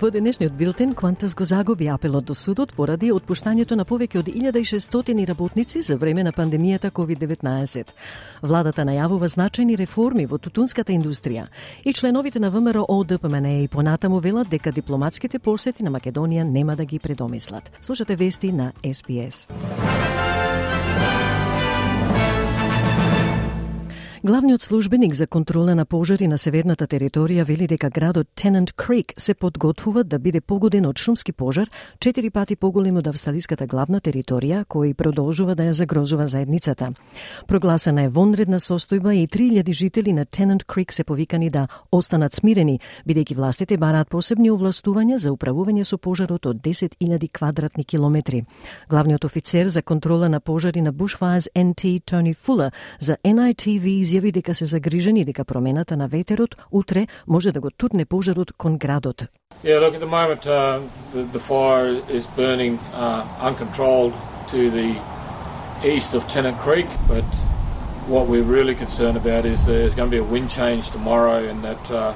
Во денешниот билтен, Квантас го загуби апелот до судот поради отпуштањето на повеќе од 1600 работници за време на пандемијата COVID-19. Владата најавува значајни реформи во тутунската индустрија и членовите на ВМРО ДПМН и понатаму велат дека дипломатските посети на Македонија нема да ги предомислат. Слушате вести на СПС. Главниот службеник за контрола на пожари на северната територија вели дека градот Тенант Крик се подготвува да биде погоден од шумски пожар, четири пати поголем од австралиската главна територија, кој продолжува да ја загрозува заедницата. Прогласена е вонредна состојба и 3000 жители на Тенант Крик се повикани да останат смирени, бидејќи властите бараат посебни овластувања за управување со пожарот од 10.000 квадратни километри. Главниот офицер за контрола на пожари на Bushfires NT Тони Фулер за NITV изјави дека се загрижени дека промената на ветерот утре може да го турне пожарот кон градот. Yeah, look, at the moment uh, the, the fire is burning uh, uncontrolled to the east of Tennant Creek, but what we're really concerned about is there's going to be a wind change tomorrow and that uh,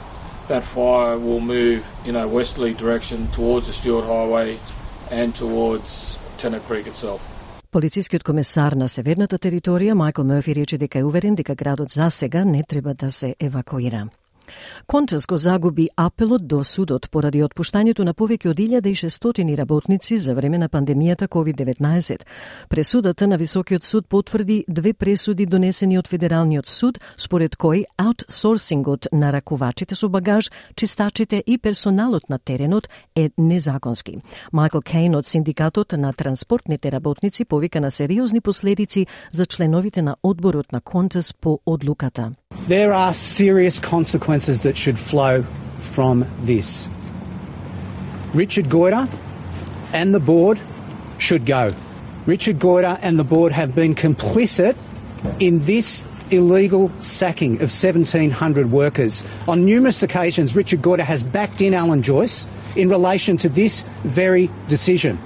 that fire will move in a westerly direction towards the Stewart Highway and towards Tennant Creek itself. Полицискиот комесар на северната територија Майкл Мерфи рече дека е уверен дека градот засега не треба да се евакуира. Контес го загуби апелот до судот поради отпуштањето на повеќе од 1600 работници за време на пандемијата COVID-19. Пресудата на Високиот суд потврди две пресуди донесени од Федералниот суд, според кои аутсорсингот на ракувачите со багаж, чистачите и персоналот на теренот е незаконски. Майкл Кейн од Синдикатот на транспортните работници повика на сериозни последици за членовите на одборот на Контес по одлуката. There are serious consequences that should flow from this. Richard Goyder and the board should go. Richard Goyder and the board have been complicit in this illegal sacking of 1,700 workers. On numerous occasions, Richard Goyder has backed in Alan Joyce in relation to this very decision.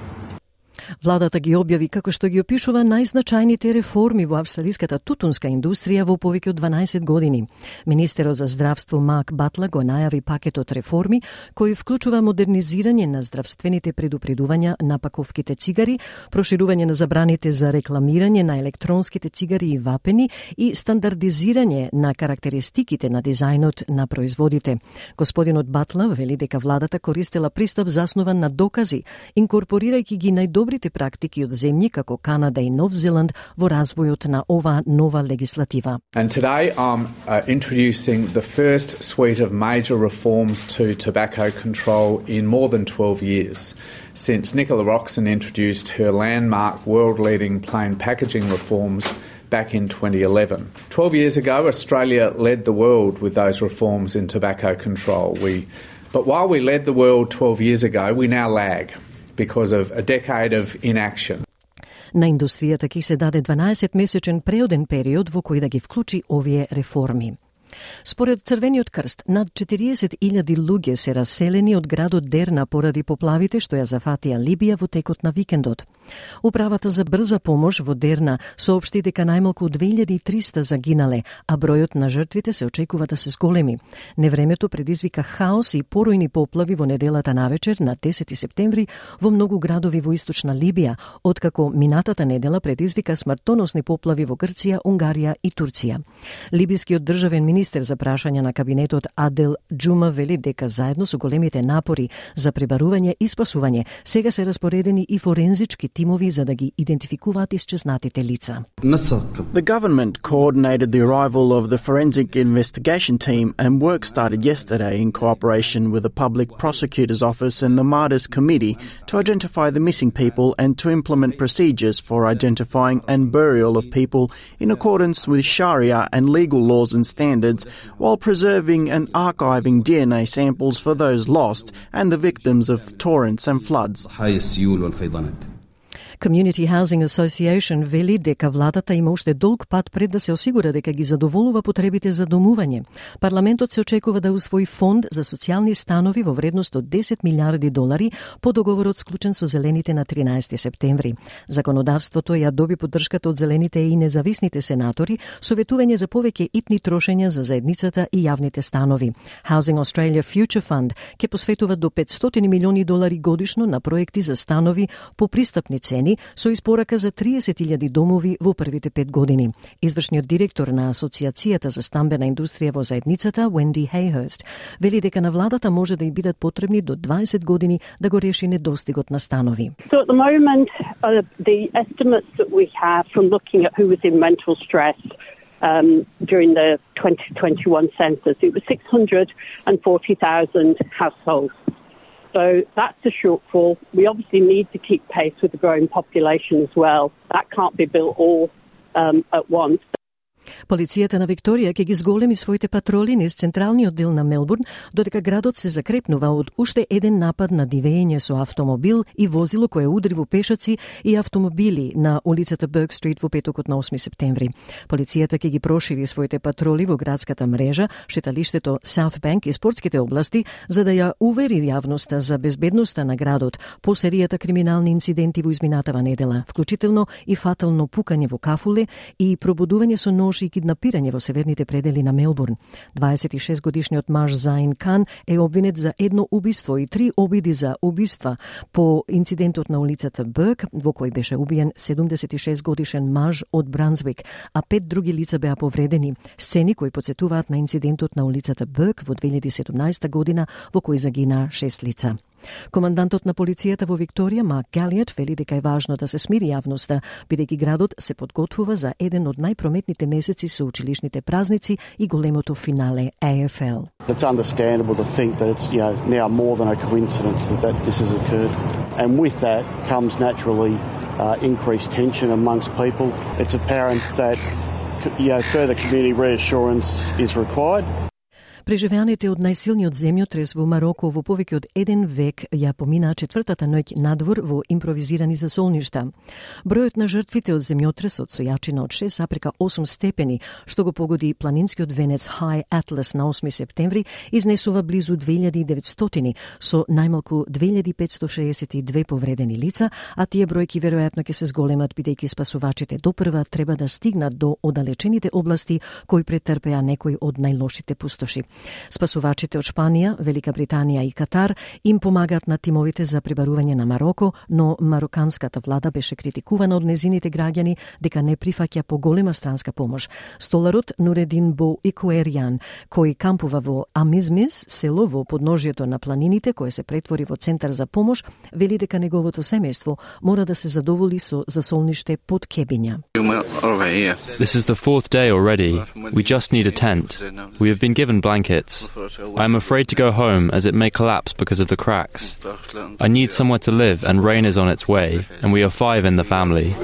Владата ги објави како што ги опишува најзначајните реформи во австралиската тутунска индустрија во повеќе од 12 години. Министерот за здравство Мак Батла го најави пакетот реформи кој вклучува модернизирање на здравствените предупредувања на паковките цигари, проширување на забраните за рекламирање на електронските цигари и вапени и стандардизирање на карактеристиките на дизајнот на производите. Господинот Батла вели дека владата користела пристап заснован на докази, инкорпорирајќи ги најдобрите добрите практики од земји како Канада и Нов Зеланд во развојот на оваа нова легислатива. And today I'm uh, introducing the first suite of major reforms to tobacco control in more than 12 years since Nicola Roxon introduced her landmark world-leading plain packaging reforms back in 2011. 12 years ago, Australia led the world with those reforms in tobacco control. We, but while we led the world 12 years ago, we now lag Because of a decade of inaction. На индустријата ќе се даде 12-месечен преоден период во кој да ги вклучи овие реформи. Според Црвениот крст, над 40.000 луѓе се раселени од градот Дерна поради поплавите што ја зафатија Либија во текот на викендот. Управата за брза помош во Дерна соопшти дека најмалку 2300 загинале, а бројот на жртвите се очекува да се зголеми. Невремето предизвика хаос и поројни поплави во неделата навечер на 10 септември во многу градови во источна Либија, откако минатата недела предизвика смртоносни поплави во Грција, Унгарија и Турција. Либискиот државен министр министер за прашања на кабинетот Адел Джума вели дека заедно со големите напори за пребарување и спасување сега се распоредени и форензички тимови за да ги идентификуваат исчезнатите лица. The government coordinated the arrival of the forensic investigation team and work started yesterday in cooperation with the Public Prosecutor's Office and the Martyrs Committee to identify the missing people and to implement procedures for identifying and burial of people in accordance with Sharia and legal laws and standards while preserving and archiving DNA samples for those lost and the victims of torrents and floods. Community Housing Association вели дека владата има уште долг пат пред да се осигура дека ги задоволува потребите за домување. Парламентот се очекува да усвои фонд за социјални станови во вредност од 10 милиарди долари по договорот склучен со зелените на 13 септември. Законодавството ја доби поддршката од зелените и независните сенатори, советување за повеќе итни трошења за заедницата и јавните станови. Housing Australia Future Fund ќе посветува до 500 милиони долари годишно на проекти за станови по пристапни цени со испорака за 30.000 домови во првите пет години. Извршниот директор на Асоциацијата за стамбена индустрија во заедницата, Венди Хейхерст, вели дека на владата може да и бидат потребни до 20 години да го реши недостигот на станови. So at the moment, uh, the estimates that we have from looking at who was in mental stress um, during the 2021 census, it was 640,000 households. So that's a shortfall. We obviously need to keep pace with the growing population as well. That can't be built all um, at once. Полицијата на Викторија ќе ги зголеми своите патроли низ централниот дел на Мелбурн, додека градот се закрепнува од уште еден напад на дивење со автомобил и возило кое удри во пешаци и автомобили на улицата Берг Стрит во петокот на 8 септември. Полицијата ќе ги прошири своите патроли во градската мрежа, шеталиштето South Bank и спортските области, за да ја увери јавноста за безбедноста на градот по серијата криминални инциденти во изминатава недела, вклучително и фатално пукање во кафуле и пробудување со нож и киднапирање во северните предели на Мелбурн. 26 годишниот маж Заин Кан е обвинет за едно убиство и три обиди за убиства по инцидентот на улицата Бърк, во кој беше убиен 76 годишен маж од Брансвик, а пет други лица беа повредени. Сцени кои подсетуваат на инцидентот на улицата Бърк во 2017 година во кој загина 6 лица. Командантот на полицијата во Викторија, Мак Галијат, вели дека е важно да се смири јавноста, бидејќи градот се подготвува за еден од најпрометните месеци со училишните празници и големото финале AFL. It's understandable to think that it's you know now more than a coincidence that, that this has occurred, and with that comes naturally uh, increased tension amongst people. It's apparent that you know, further community reassurance is required. Преживеаните од најсилниот земјотрес во Мароко во повеќе од еден век ја поминаа четвртата ноќ надвор во импровизирани засолништа. Бројот на жртвите од земјотресот со јачина од 6,8 степени, што го погоди планинскиот венец High Atlas на 8 септември, изнесува близу 2900 со најмалку 2562 повредени лица, а тие бројки веројатно ќе се зголемат бидејќи спасувачите допрва треба да стигнат до оддалечените области кои претрпеа некои од најлошите пустоши. Спасувачите од Шпанија, Велика Британија и Катар им помагаат на тимовите за прибарување на Мароко, но мароканската влада беше критикувана од незините граѓани дека не прифаќа поголема странска помош. Столарот Нуредин Бо Икуеријан, кој кампува во Амизмис, село во подножјето на планините, кое се претвори во центар за помош, вели дека неговото семејство мора да се задоволи со засолниште под кебиња. This is the fourth day already. We just need a tent. We have been given blank blankets. I am afraid to go home as it may collapse because of the cracks. I need somewhere to live and rain is on its way, and we are five in the family.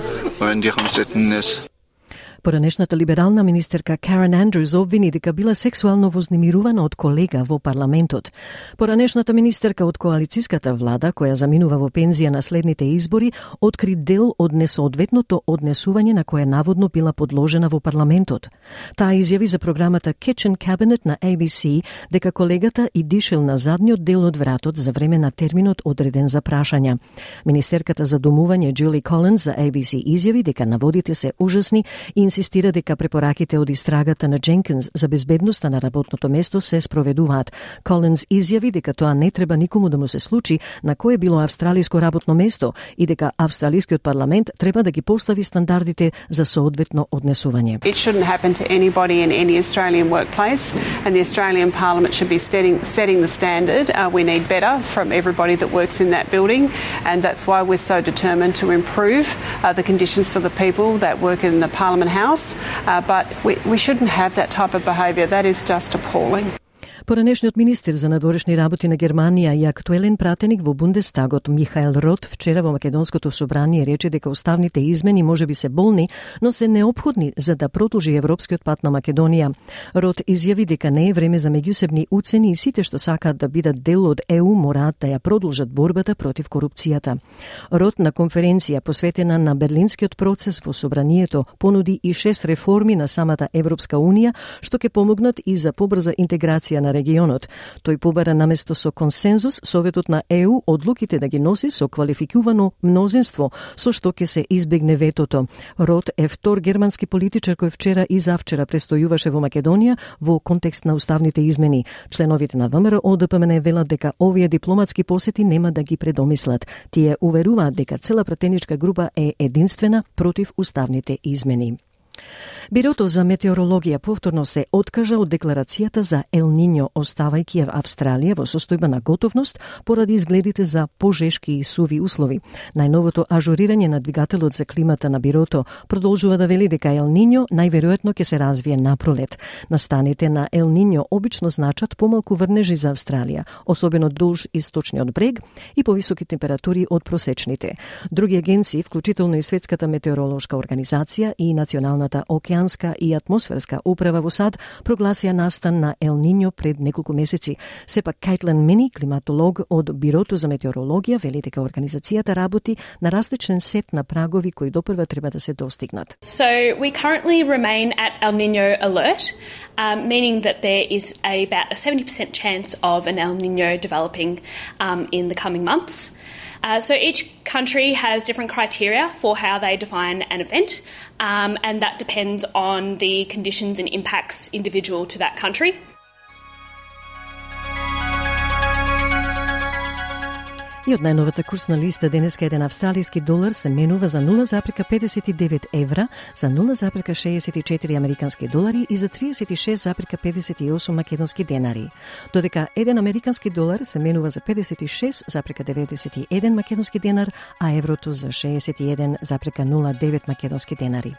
Поранешната либерална министерка Карен Андрюс обвини дека била сексуално вознемирувана од колега во парламентот. Поранешната министерка од коалициската влада, која заминува во пензија на следните избори, откри дел од несоодветното однесување на кое наводно била подложена во парламентот. Таа изјави за програмата Kitchen Cabinet на ABC дека колегата и дишел на задниот дел од вратот за време на терминот одреден за прашања. Министерката за домување Джули Колинс за ABC изјави дека наводите се ужасни и инсистира дека препораките од истрагата на Дженкинс за безбедноста на работното место се спроведуваат. Колинс изјави дека тоа не треба никому да му се случи на кое било австралиско работно место и дека австралискиот парламент треба да ги постави стандардите за соодветно однесување. It shouldn't happen to anybody in any Australian workplace and the Australian Parliament should be setting, setting the standard. Uh, we need better from everybody that works in that building and that's why we're so determined to improve uh, the conditions for the people that work in the Parliament House house, uh, but we, we shouldn't have that type of behaviour. That is just appalling. Поранешниот министер за надворешни работи на Германија и актуелен пратеник во Бундестагот Михаел Рот вчера во Македонското собрание рече дека уставните измени може би се болни, но се необходни за да продолжи европскиот пат на Македонија. Рот изјави дека не е време за меѓусебни уцени и сите што сакаат да бидат дел од ЕУ мораат да ја продолжат борбата против корупцијата. Рот на конференција посветена на берлинскиот процес во собранието понуди и шест реформи на самата Европска унија што ќе помогнат и за побрза интеграција на регионот. Тој побара наместо со консензус Советот на ЕУ одлуките да ги носи со квалификувано мнозинство, со што ќе се избегне ветото. Рот е втор германски политичар кој вчера и завчера престојуваше во Македонија во контекст на уставните измени. Членовите на ВМРО ОДПМН велат дека овие дипломатски посети нема да ги предомислат. Тие уверуваат дека цела пратеничка група е единствена против уставните измени. Бирото за метеорологија повторно се откажа од декларацијата за Ел Ниньо, оставајќи ја Австралија во состојба на готовност поради изгледите за пожешки и суви услови. Најновото ажурирање на двигателот за климата на Бирото продолжува да вели дека Ел Ниньо најверојатно ќе се развие на пролет. Настаните на Ел Ниньо обично значат помалку врнежи за Австралија, особено долж источниот брег и повисоки температури од просечните. Други агенции, вклучително и Светската метеоролошка организација и Националната океан океанска и атмосферска управа во САД прогласија настан на Ел Ниньо пред неколку месеци. Сепак Кайтлен Мини, климатолог од Бирото за метеорологија, вели дека организацијата работи на различен сет на прагови кои допрва треба да се достигнат. So we currently remain at El Nino alert, um, meaning that there is a, about a 70% chance of an El Nino developing um, in the coming months. Uh, so each country has different criteria for how they define an event, um, and that depends on the conditions and impacts individual to that country. И од најновата курсна листа денеска еден австралиски долар се менува за 0,59 евра, за 0,64 американски долари и за 36,58 македонски денари. Додека еден американски долар се менува за 56,91 македонски денар, а еврото за 61,09 македонски денари.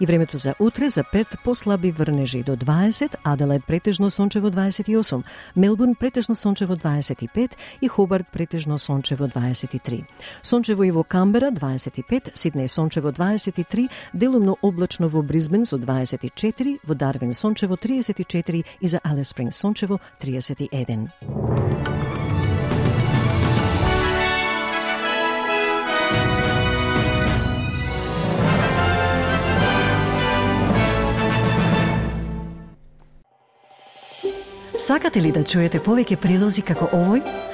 И времето за утре за Перт послаби врнежи до 20, Аделаид претежно сончево 28, Мелбурн претежно сончево 25 и Хобарт претежно сончево сончево 23. Сончево и во Камбера 25, Сиднеј сончево 23, делумно облачно во Бризбен со 24, во Дарвин сончево 34 и за Алес Спринг сончево 31. Сакате ли да чуете повеќе прилози како овој?